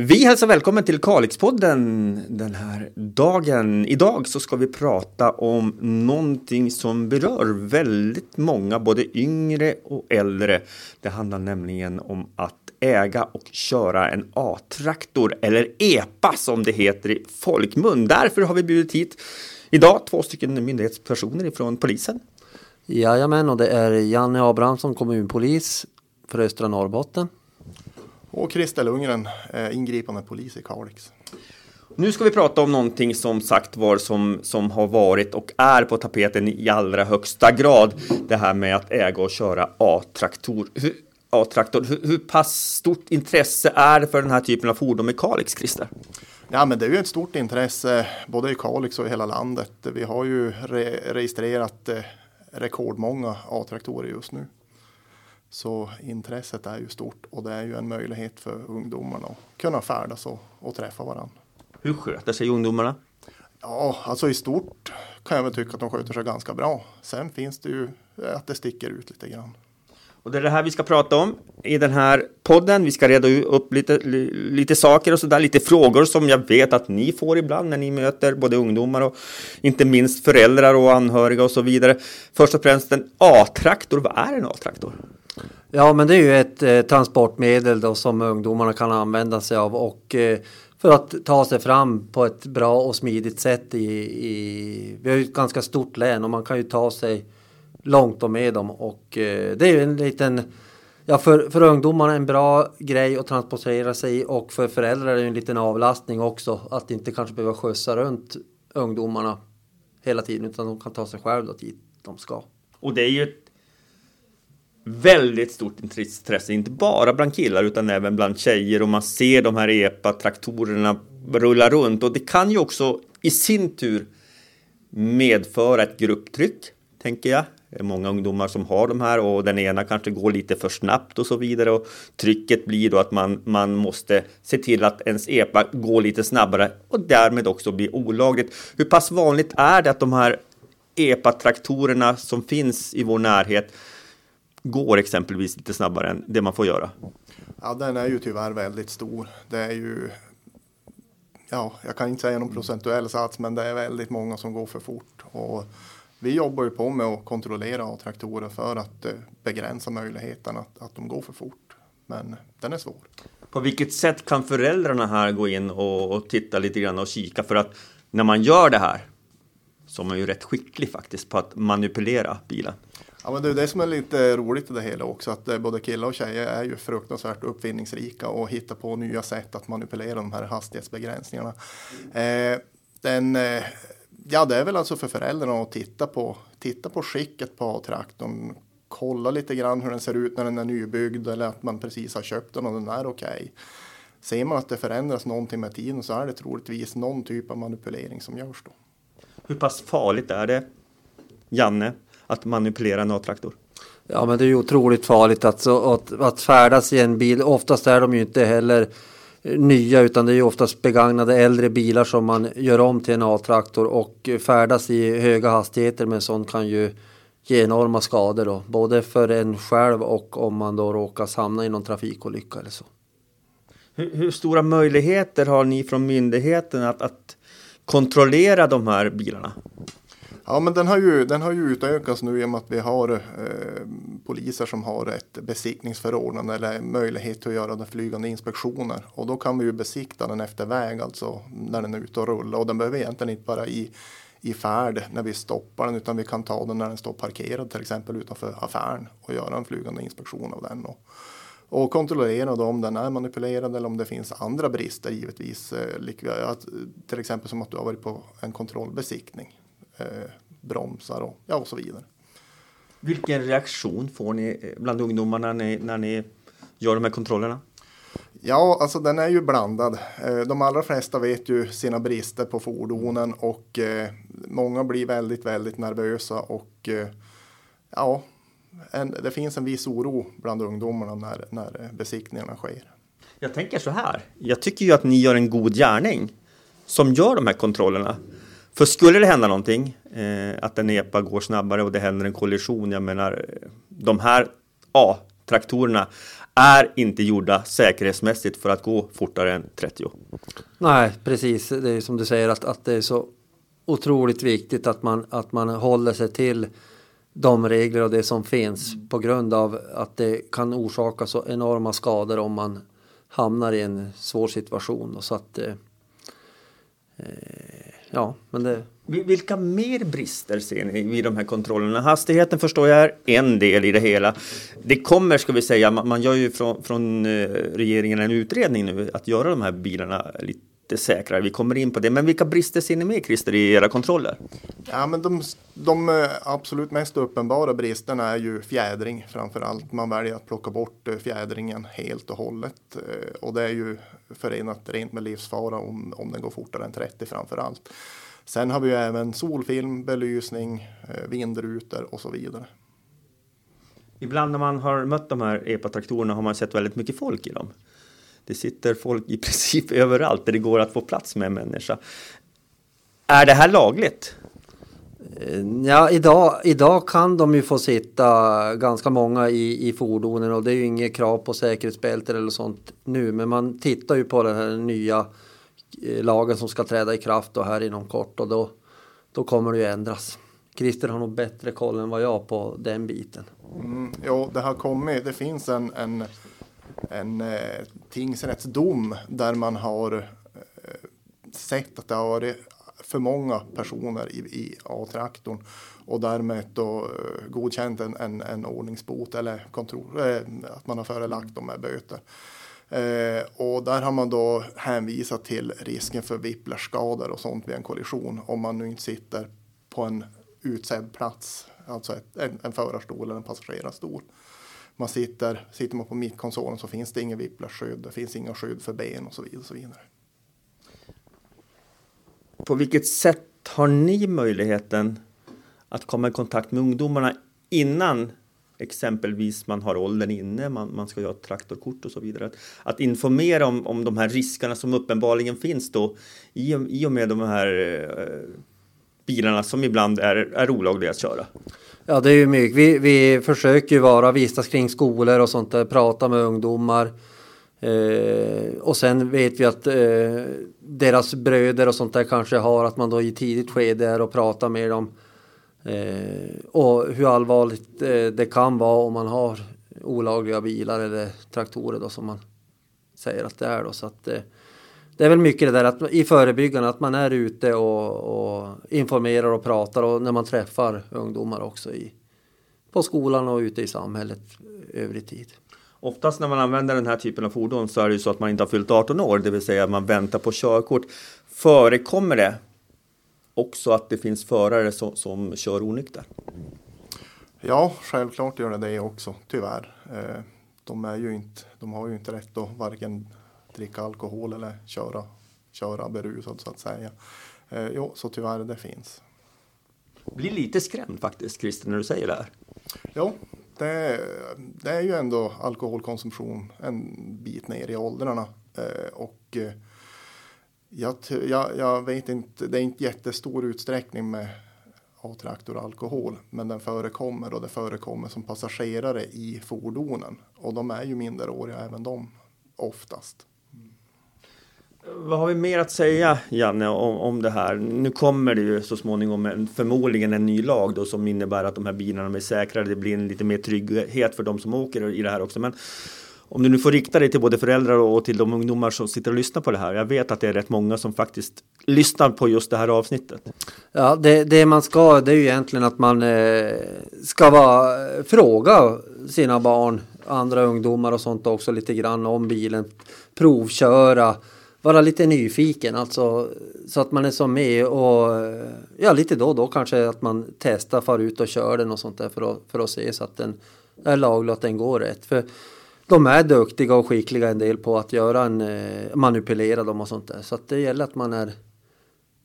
Vi hälsar välkommen till Kalixpodden den här dagen. Idag så ska vi prata om någonting som berör väldigt många, både yngre och äldre. Det handlar nämligen om att äga och köra en A-traktor eller EPA som det heter i folkmun. Därför har vi bjudit hit idag två stycken myndighetspersoner ifrån polisen. Jajamän, och det är Janne Abrahamsson, kommunpolis för östra Norrbotten. Och Christer Lundgren, eh, ingripande polis i Kalix. Nu ska vi prata om någonting som sagt var som, som har varit och är på tapeten i allra högsta grad. Det här med att äga och köra A-traktor. A-traktor. Hur, hur pass stort intresse är det för den här typen av fordon i Kalix, Christer? Ja, men det är ju ett stort intresse både i Kalix och i hela landet. Vi har ju re registrerat eh, rekordmånga A-traktorer just nu. Så intresset är ju stort och det är ju en möjlighet för ungdomarna att kunna färdas och, och träffa varandra. Hur sköter sig ungdomarna? Ja, alltså i stort kan jag väl tycka att de sköter sig ganska bra. Sen finns det ju att det sticker ut lite grann. Och det är det här vi ska prata om i den här podden. Vi ska reda upp lite, lite saker och sådär, lite frågor som jag vet att ni får ibland när ni möter både ungdomar och inte minst föräldrar och anhöriga och så vidare. Först och främst en A-traktor. Vad är en A-traktor? Ja, men det är ju ett eh, transportmedel då som ungdomarna kan använda sig av och eh, för att ta sig fram på ett bra och smidigt sätt i, i vi har ju ett ganska stort län och man kan ju ta sig långt och med dem och eh, det är ju en liten Ja, för, för ungdomarna en bra grej att transportera sig i och för föräldrar är det en liten avlastning också att inte kanske behöva skjutsa runt ungdomarna hela tiden utan de kan ta sig själva dit de ska. Och det är ju ett väldigt stort intresse, inte bara bland killar utan även bland tjejer och man ser de här EPA-traktorerna rulla runt och det kan ju också i sin tur medföra ett grupptryck, tänker jag. Det är många ungdomar som har de här och den ena kanske går lite för snabbt och så vidare och trycket blir då att man, man måste se till att ens EPA går lite snabbare och därmed också blir olagligt. Hur pass vanligt är det att de här EPA-traktorerna som finns i vår närhet går exempelvis lite snabbare än det man får göra? Ja, den är ju tyvärr väldigt stor. Det är ju, ja, jag kan inte säga någon procentuell sats, men det är väldigt många som går för fort. Och vi jobbar ju på med att kontrollera A-traktorer för att eh, begränsa möjligheten att, att de går för fort. Men den är svår. På vilket sätt kan föräldrarna här gå in och, och titta lite grann och kika? För att när man gör det här så är man ju rätt skicklig faktiskt på att manipulera bilen. Ja, men det är det som är lite roligt i det hela också, att eh, både killar och tjejer är ju fruktansvärt uppfinningsrika och hittar på nya sätt att manipulera de här hastighetsbegränsningarna. Eh, den, eh, ja, det är väl alltså för föräldrarna att titta på, titta på skicket på traktorn, kolla lite grann hur den ser ut när den är nybyggd eller att man precis har köpt den och den är okej. Okay. Ser man att det förändras någonting med tiden så är det troligtvis någon typ av manipulering som görs då. Hur pass farligt är det, Janne, att manipulera en A-traktor? Ja, men det är ju otroligt farligt att, att, att färdas i en bil. Oftast är de ju inte heller nya utan det är ju oftast begagnade äldre bilar som man gör om till en A-traktor och färdas i höga hastigheter med sånt kan ju ge enorma skador då, både för en själv och om man då råkar hamna i någon trafikolycka eller så. Hur, hur stora möjligheter har ni från myndigheten att, att kontrollera de här bilarna? Ja, men den har ju, den har ju utökats nu i och med att vi har eh, poliser som har ett besiktningsförordnande eller möjlighet att göra flygande inspektioner. Och då kan vi ju besikta den efter väg, alltså när den är ute och rullar. Och den behöver egentligen inte vara i, i färd när vi stoppar den, utan vi kan ta den när den står parkerad, till exempel utanför affären och göra en flygande inspektion av den. Och, och kontrollera då om den är manipulerad eller om det finns andra brister givetvis. Eh, till exempel som att du har varit på en kontrollbesiktning eh, bromsar och, ja, och så vidare. Vilken reaktion får ni eh, bland ungdomarna när ni, när ni gör de här kontrollerna? Ja, alltså den är ju blandad. Eh, de allra flesta vet ju sina brister på fordonen och eh, många blir väldigt, väldigt nervösa och ja, en, det finns en viss oro bland ungdomarna när, när besiktningarna sker. Jag tänker så här. Jag tycker ju att ni gör en god gärning som gör de här kontrollerna. För skulle det hända någonting, eh, att en EPA går snabbare och det händer en kollision, jag menar eh, de här A-traktorerna är inte gjorda säkerhetsmässigt för att gå fortare än 30. Nej, precis. Det är som du säger att, att det är så otroligt viktigt att man, att man håller sig till de regler och det som finns på grund av att det kan orsaka så enorma skador om man hamnar i en svår situation. Och så att, eh, eh ja, men det... Vilka mer brister ser ni vid de här kontrollerna? Hastigheten förstår jag är en del i det hela. Det kommer, ska vi säga, man, gör ju från, från eh, regeringen en utredning nu att göra de här bilarna lite säkrare. Vi kommer in på det. Men vilka brister ser ni med Christer i era kontroller? Ja, men de, de eh, absolut mest uppenbara bristerna är ju fjädring framför allt. Man väljer att plocka bort eh, fjädringen helt och hållet och det är ju förenat rent med livsfara om, om den går fortare än 30 framför allt. Sen har vi ju även solfilm, belysning, eh, vindrutor och så vidare. Ibland när man har mött de här epatraktorerna har man sett väldigt mycket folk i dem. Det sitter folk i princip överallt där det går att få plats med en människa. Är det här lagligt? Ja, idag, idag kan de ju få sitta ganska många i, i fordonen och det är ju inget krav på säkerhetsbälten eller sånt nu. Men man tittar ju på den här nya eh, lagen som ska träda i kraft då här inom kort och då, då kommer det ju ändras. Christer har nog bättre koll än vad jag på den biten. Mm, jo, det har kommit. Det finns en, en en eh, tingsrättsdom där man har eh, sett att det har varit för många personer i, i A-traktorn och därmed då eh, godkänt en, en, en ordningsbot eller kontroll, eh, att man har förelagt dem med böter. Eh, och där har man då hänvisat till risken för whiplashskador och sånt vid en kollision om man nu inte sitter på en utsedd plats, alltså ett, en, en förarstol eller en passagerarstol man sitter, sitter man på mittkonsolen så finns det inget whiplashskydd, det finns inga skydd för ben och så vidare. Och så vidare. På vilket sätt har ni möjligheten att komma i kontakt med ungdomarna innan exempelvis man har åldern inne, man, man ska ha ett traktorkort och så vidare. Att, att informera om, om de här riskerna som uppenbarligen finns då i, i och med de här eh, bilarna som ibland är, är olagliga att köra. Ja, det är ju mycket. Vi, vi försöker ju vara, vistas kring skolor och sånt där, prata med ungdomar. Eh, och sen vet vi att eh, deras bröder och sånt där kanske har att man då i tidigt skede är och pratar med dem. Eh, och hur allvarligt eh, det kan vara om man har olagliga bilar eller traktorer då som man säger att det är då. Så att, eh, det är väl mycket det där att i förebyggande att man är ute och, och, informerar och pratar och när man träffar ungdomar också i, på skolan och ute i samhället övrig tid. Oftast när man använder den här typen av fordon så är det ju så att man inte har fyllt 18 år, det vill säga man väntar på körkort. Förekommer det också att det finns förare som, som kör onykter? Ja, självklart gör det det också, tyvärr. Eh, de, är ju inte, de har ju inte rätt att varken dricka alkohol eller köra, köra berusad så att säga. Eh, jo, så tyvärr det finns. Blir lite skrämd faktiskt, Christer, när du säger det här. Jo, det, det är ju ändå alkoholkonsumtion en bit ner i åldrarna. Eh, och eh, jag, jag, jag, vet inte, det är inte jättestor utsträckning med A-traktor och alkohol, men den förekommer och det förekommer som passagerare i fordonen. Och de är ju minderåriga även de, oftast. Vad har vi mer att säga, Janne, om, om det här? Nu kommer det ju så småningom en, förmodligen en ny lag då, som innebär att de här bilarna är säkrare. Det blir en lite mer trygghet för de som åker i det här också. Men om du nu får rikta dig till både föräldrar och till de ungdomar som sitter och lyssnar på det här. Jag vet att det är rätt många som faktiskt lyssnar på just det här avsnittet. Ja, det, det man ska, det är ju egentligen att man eh, ska vara, fråga sina barn, andra ungdomar och sånt också lite grann om bilen, provköra vara lite nyfiken, alltså så att man är som med och ja, lite då och då kanske att man testar, far ut och kör den och sånt där för att, för att se så att den är laglig och att den går rätt. För de är duktiga och skickliga en del på att göra en, eh, manipulera dem och sånt där. Så att det gäller att man är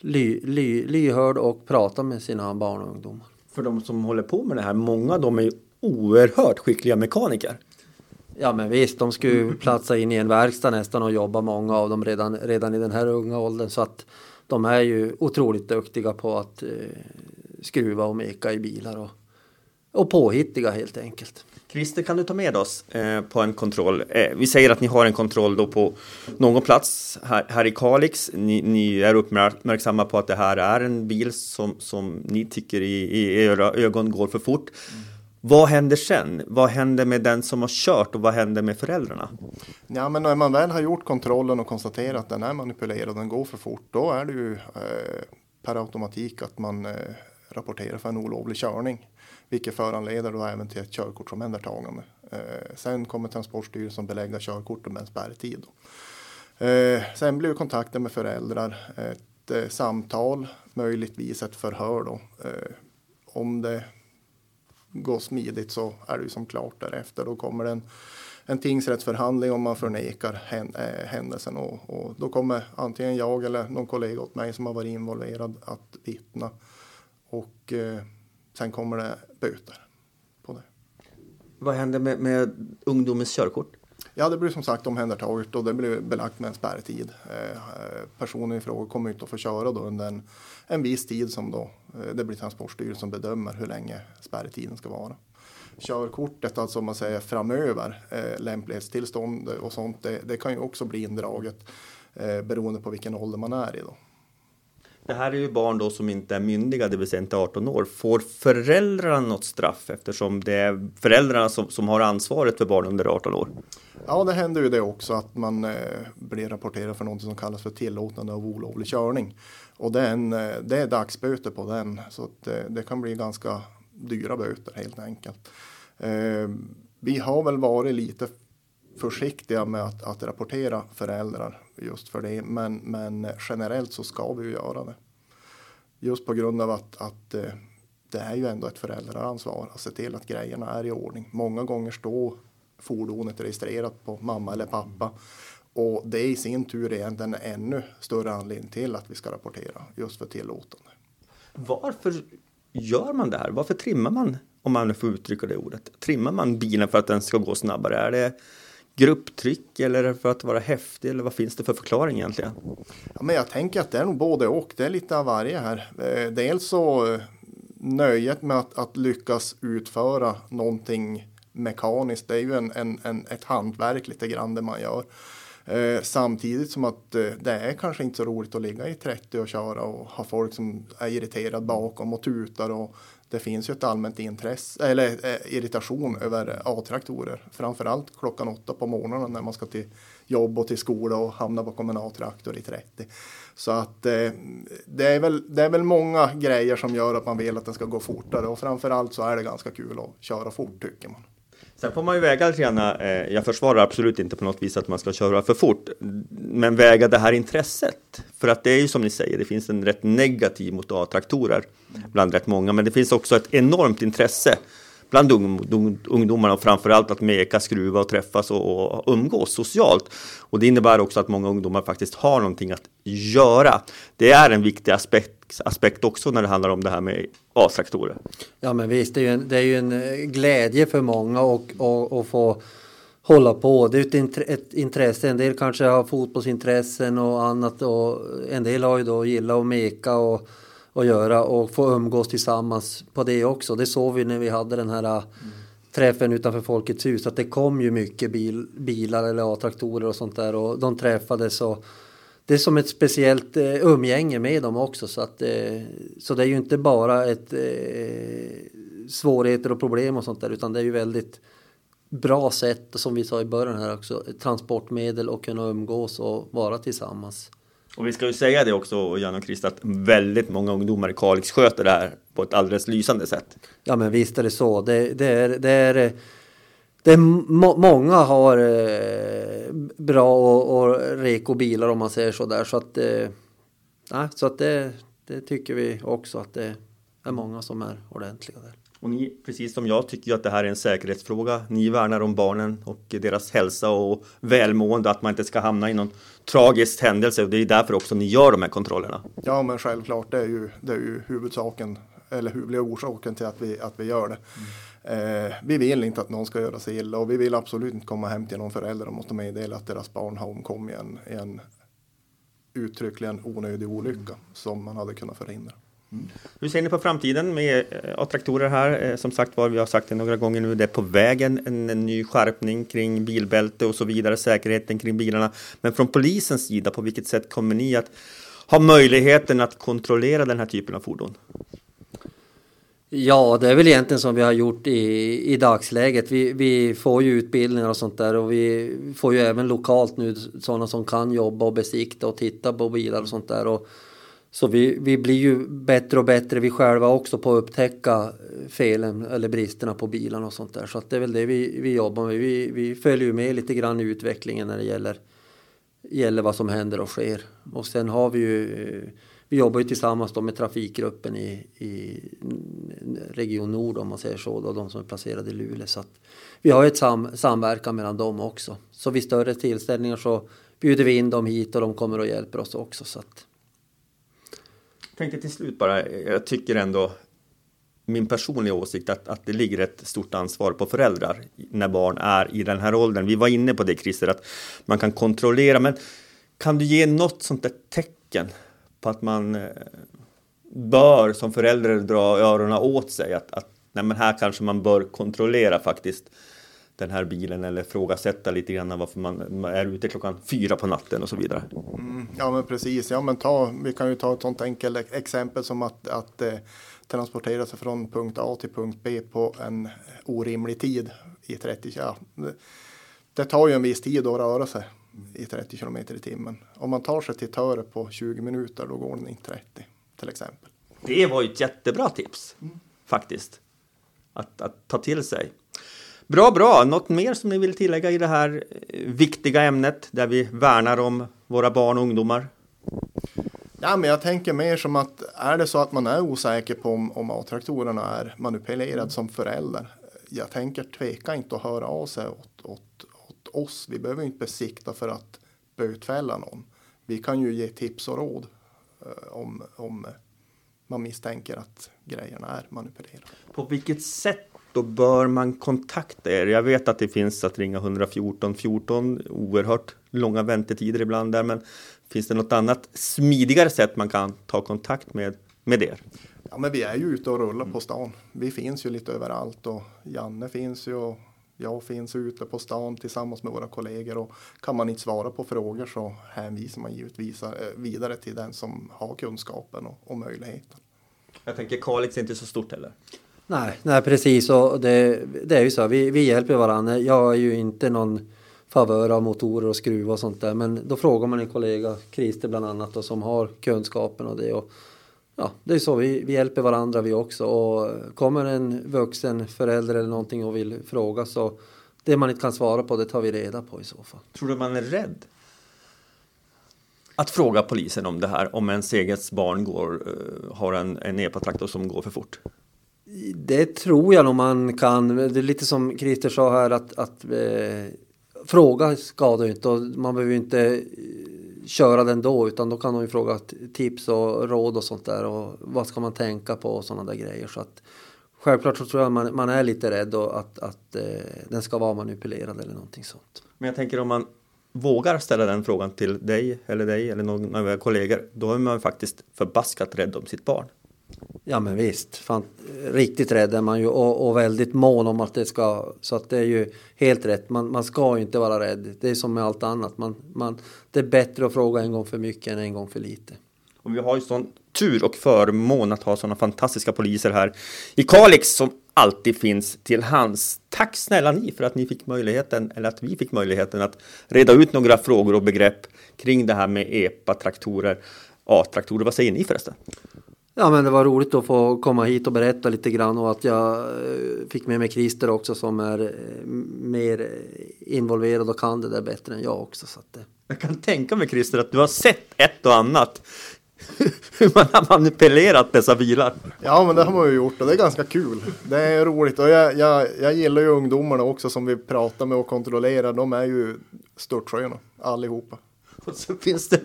ly, ly, lyhörd och pratar med sina barn och ungdomar. För de som håller på med det här, många av dem är oerhört skickliga mekaniker. Ja men visst, de skulle ju platsa in i en verkstad nästan och jobba många av dem redan, redan i den här unga åldern. Så att de är ju otroligt duktiga på att eh, skruva och meka i bilar och, och påhittiga helt enkelt. Christer, kan du ta med oss eh, på en kontroll? Eh, vi säger att ni har en kontroll då på någon plats här, här i Kalix. Ni, ni, är uppmärksamma på att det här är en bil som, som ni tycker i, i era ögon går för fort. Mm. Vad händer sen? Vad händer med den som har kört och vad händer med föräldrarna? Ja, men när man väl har gjort kontrollen och konstaterat att den är manipulerad och den går för fort, då är det ju eh, per automatik att man eh, rapporterar för en olovlig körning, vilket föranleder då även till ett körkortsomhändertagande. Eh, sen kommer Transportstyrelsen belägga körkortet med en spärrtid. Eh, sen blir kontakten med föräldrar ett eh, samtal, möjligtvis ett förhör då. Eh, om det gå smidigt så är det ju som klart därefter. Då kommer det en, en tingsrättsförhandling om man förnekar eh, händelsen och, och, då kommer antingen jag eller någon kollega åt mig som har varit involverad att vittna och eh, sen kommer det böter på det. Vad händer med, med ungdomens körkort? Ja, det blir som sagt omhändertaget och det blir belagt med en spärrtid. Eh, eh, personen i fråga kommer inte att få köra då under en, en viss tid som då eh, det blir Transportstyrelsen som bedömer hur länge spärrtiden ska vara. Körkortet, alltså om man säger framöver, lämplighetstillstånd och sånt, det, det, kan ju också bli indraget beroende på vilken ålder man är i. Då. Det här är ju barn då som inte är myndiga, det vill säga inte 18 år. Får föräldrarna något straff eftersom det är föräldrarna som, som har ansvaret för barn under 18 år? Ja, det händer ju det också att man eh, blir rapporterad för något som kallas för tillåtande av olovlig körning. Och det är, en, eh, det är dagsböter på den, så att, eh, det kan bli ganska dyra böter helt enkelt. Eh, vi har väl varit lite försiktiga med att, att, rapportera föräldrar just för det, men, men generellt så ska vi ju göra det. Just på grund av att, att eh, det är ju ändå ett föräldraansvar att se till att grejerna är i ordning. Många gånger står fordonet registrerat på mamma eller pappa. Och det i sin tur är egentligen en ännu större anledning till att vi ska rapportera just för tillåtande. Varför gör man det här? Varför trimmar man, om man får uttrycka det ordet, trimmar man bilen för att den ska gå snabbare? Är det grupptryck eller för att vara häftig eller vad finns det för förklaring egentligen? Ja, men jag tänker att det är nog både och. Det är lite av varje här. Eh, dels så eh, nöjet med att, att lyckas utföra någonting mekaniskt. Det är ju en, en, en, ett hantverk lite grann det man gör. Eh, samtidigt som att eh, det är kanske inte så roligt att ligga i 30 och köra och ha folk som är irriterade bakom och tutar och det finns ju ett allmänt intresse eller eh, irritation över A-traktorer. Framförallt klockan åtta på morgonen när man ska till jobb och till skola och hamna bakom en A-traktor i 30. Så att eh, det, är väl, det är väl många grejer som gör att man vill att den ska gå fortare och framförallt så är det ganska kul att köra fort tycker man. Sen får man ju väga lite grann, eh, jag försvarar absolut inte på något vis att man ska köra för fort, men väga det här intresset. För att det är ju som ni säger, det finns en rätt negativ mot A-traktorer bland rätt många, men det finns också ett enormt intresse bland ungdomarna och framförallt att meka, skruva och träffas och, och umgås socialt. Och det innebär också att många ungdomar faktiskt har någonting att göra. Det är en viktig aspekt, aspekt också när det handlar om det här med A-traktorer. Ja men visst, det är ju en, det är ju en eh, glädje för många att få hålla på. Det är ett, ett intresse. En del kanske har fotbollsintressen och annat och en del har ju då gillat att meka och att göra och få umgås tillsammans på det också. Det såg vi när vi hade den här mm. träffen utanför Folkets hus att det kom ju mycket bil, bilar eller A-traktorer och sånt där och de träffades och det är som ett speciellt eh, umgänge med dem också så att eh, så det är ju inte bara ett eh, svårigheter och problem och sånt där utan det är ju väldigt bra sätt som vi sa i början här också transportmedel och kunna umgås och vara tillsammans. Och vi ska ju säga det också, Jan och Christer, att väldigt många ungdomar i Kalix sköter det här på ett alldeles lysande sätt. Ja, men visst är det så. Det, det är, det är, det är må, många har eh, bra och, och reko bilar om man säger så där. Så att, eh, nej, så att det, det tycker vi också att det är många som är ordentliga där. Och ni, precis som jag, tycker ju att det här är en säkerhetsfråga. Ni värnar om barnen och deras hälsa och välmående, att man inte ska hamna i någon tragisk händelse. Och det är därför också ni gör de här kontrollerna. Ja, men självklart, det är ju, det är ju huvudsaken, eller huvudiga orsaken till att vi, att vi gör det. Mm. Eh, vi vill inte att någon ska göra sig illa och vi vill absolut inte komma hem till någon förälder och måste meddela att deras barn har omkommit i en, i en uttryckligen onödig olycka som man hade kunnat förhindra. Mm. Hur ser ni på framtiden med eh, A-traktorer här? Eh, som sagt var, vi har sagt det några gånger nu, det är på vägen en, en ny skärpning kring bilbälte och så vidare, säkerheten kring bilarna. Men från polisens sida, på vilket sätt kommer ni att ha möjligheten att kontrollera den här typen av fordon? Ja, det är väl egentligen som vi har gjort i, i dagsläget. Vi, vi får ju utbildningar och sånt där och vi får ju även lokalt nu sådana som kan jobba och besikta och titta på bilar och sånt där. Och, så vi, vi blir ju bättre och bättre vi själva också på att upptäcka felen eller bristerna på bilarna och sånt där. Så att det är väl det vi, vi jobbar med. Vi, vi följer ju med lite grann i utvecklingen när det gäller, gäller vad som händer och sker. Och sen har vi ju eh, vi jobbar ju tillsammans då med trafikgruppen i, i Region Nord om man säger så, då, de som är placerade i Luleå. Så att vi har ett sam, samverkan mellan dem också. Så vid större tillställningar så bjuder vi in dem hit och de kommer och hjälper oss också. Så att tänkte till slut bara, jag tycker ändå min personliga åsikt att, att det ligger ett stort ansvar på föräldrar när barn är i den här åldern. Vi var inne på det Christer, att man kan kontrollera, men kan du ge något sånt där tecken på att man eh, bör som förälder dra öronen åt sig att, att nej men här kanske man bör kontrollera faktiskt den här bilen eller frågasätta lite grann varför man är ute klockan fyra på natten och så vidare. Mm, ja men precis, ja men ta, vi kan ju ta ett sånt enkelt exempel som att, att eh, transportera sig från punkt A till punkt B på en orimlig tid i 30 ja, det, det tar ju en viss tid att röra sig i 30 km i timmen. Om man tar sig till Töre på 20 minuter då går den i 30 till exempel. Det var ju ett jättebra tips mm. faktiskt att, att ta till sig. Bra, bra. Något mer som ni vill tillägga i det här eh, viktiga ämnet där vi värnar om våra barn och ungdomar? Ja, men jag tänker mer som att är det så att man är osäker på om, om A-traktorerna är manipulerad som förälder. Jag tänker tveka inte att höra av sig åt, åt, åt oss. Vi behöver inte besikta för att bötfälla någon. Vi kan ju ge tips och råd eh, om, om man misstänker att grejerna är manipulerade. På vilket sätt då bör man kontakta er? Jag vet att det finns att ringa 114 14, oerhört långa väntetider ibland där, men finns det något annat smidigare sätt man kan ta kontakt med, med er? Ja, men vi är ju ute och rullar på stan. Vi finns ju lite överallt och Janne finns ju och jag finns ute på stan tillsammans med våra kollegor och kan man inte svara på frågor så hänvisar man givetvis eh, vidare till den som har kunskapen och, och möjligheten. Jag tänker Kalix är inte så stort heller. Nej, nej precis och det, det är ju så. Vi, vi hjälper varandra. Jag är ju inte någon favör av motorer och skruvar och sånt där. Men då frågar man en kollega, Christer bland annat, då, som har kunskapen och det. Och, ja, det är så. Vi, vi hjälper varandra vi också. Och kommer en vuxen förälder eller någonting och vill fråga så det man inte kan svara på det tar vi reda på i så fall. Tror du man är rädd? Att fråga polisen om det här om ens eget barn går, eh, har en, en epatraktor som går för fort? Det tror jag nog man kan. Det är lite som Christer sa här att, att eh, fråga skadar ju inte och man behöver ju inte eh, köra den då utan då kan de ju fråga tips och råd och sånt där och vad ska man tänka på och sådana där grejer. Så att, självklart så tror jag man, man är lite rädd och att, att eh, den ska vara manipulerad eller någonting sånt. Men jag tänker om man vågar ställa den frågan till dig eller dig eller någon av era kollegor, då är man faktiskt förbaskat rädd om sitt barn. Ja men visst, fan, riktigt rädd är man ju och, och, väldigt mån om att det ska, så att det är ju helt rätt. Man, man ska ju inte vara rädd. Det är som med allt annat. Man, man, det är bättre att fråga en gång för mycket än en gång för lite. Och vi har ju sån tur och förmån att ha sådana fantastiska poliser här i Kalix som alltid finns till hands. Tack snälla ni för att ni fick möjligheten, eller att vi fick möjligheten att reda ut några frågor och begrepp kring det här med EPA-traktorer, A-traktorer. Vad säger ni förresten? Ja men det var roligt att få komma hit och berätta lite grann och att jag eh, fick med mig Christer också som är eh, mer involverad och kan det där bättre än jag också. Så att, jag kan tänka mig Christer att du har sett ett och annat hur man har manipulerat dessa bilar. Ja, men det har man ju gjort och det är ganska kul. Det är roligt och jag, jag, jag gillar ju ungdomarna också som vi pratar med och kontrollerar. De är ju störtsköna allihopa. Och så finns det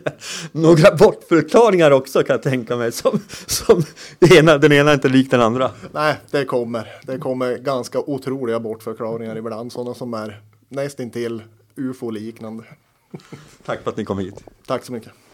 några bortförklaringar också kan jag tänka mig. Som, som det ena, den ena är inte lik den andra. Nej, det kommer. Det kommer ganska otroliga bortförklaringar ibland. Sådana som är nästintill ufo-liknande. Tack för att ni kom hit. Tack så mycket.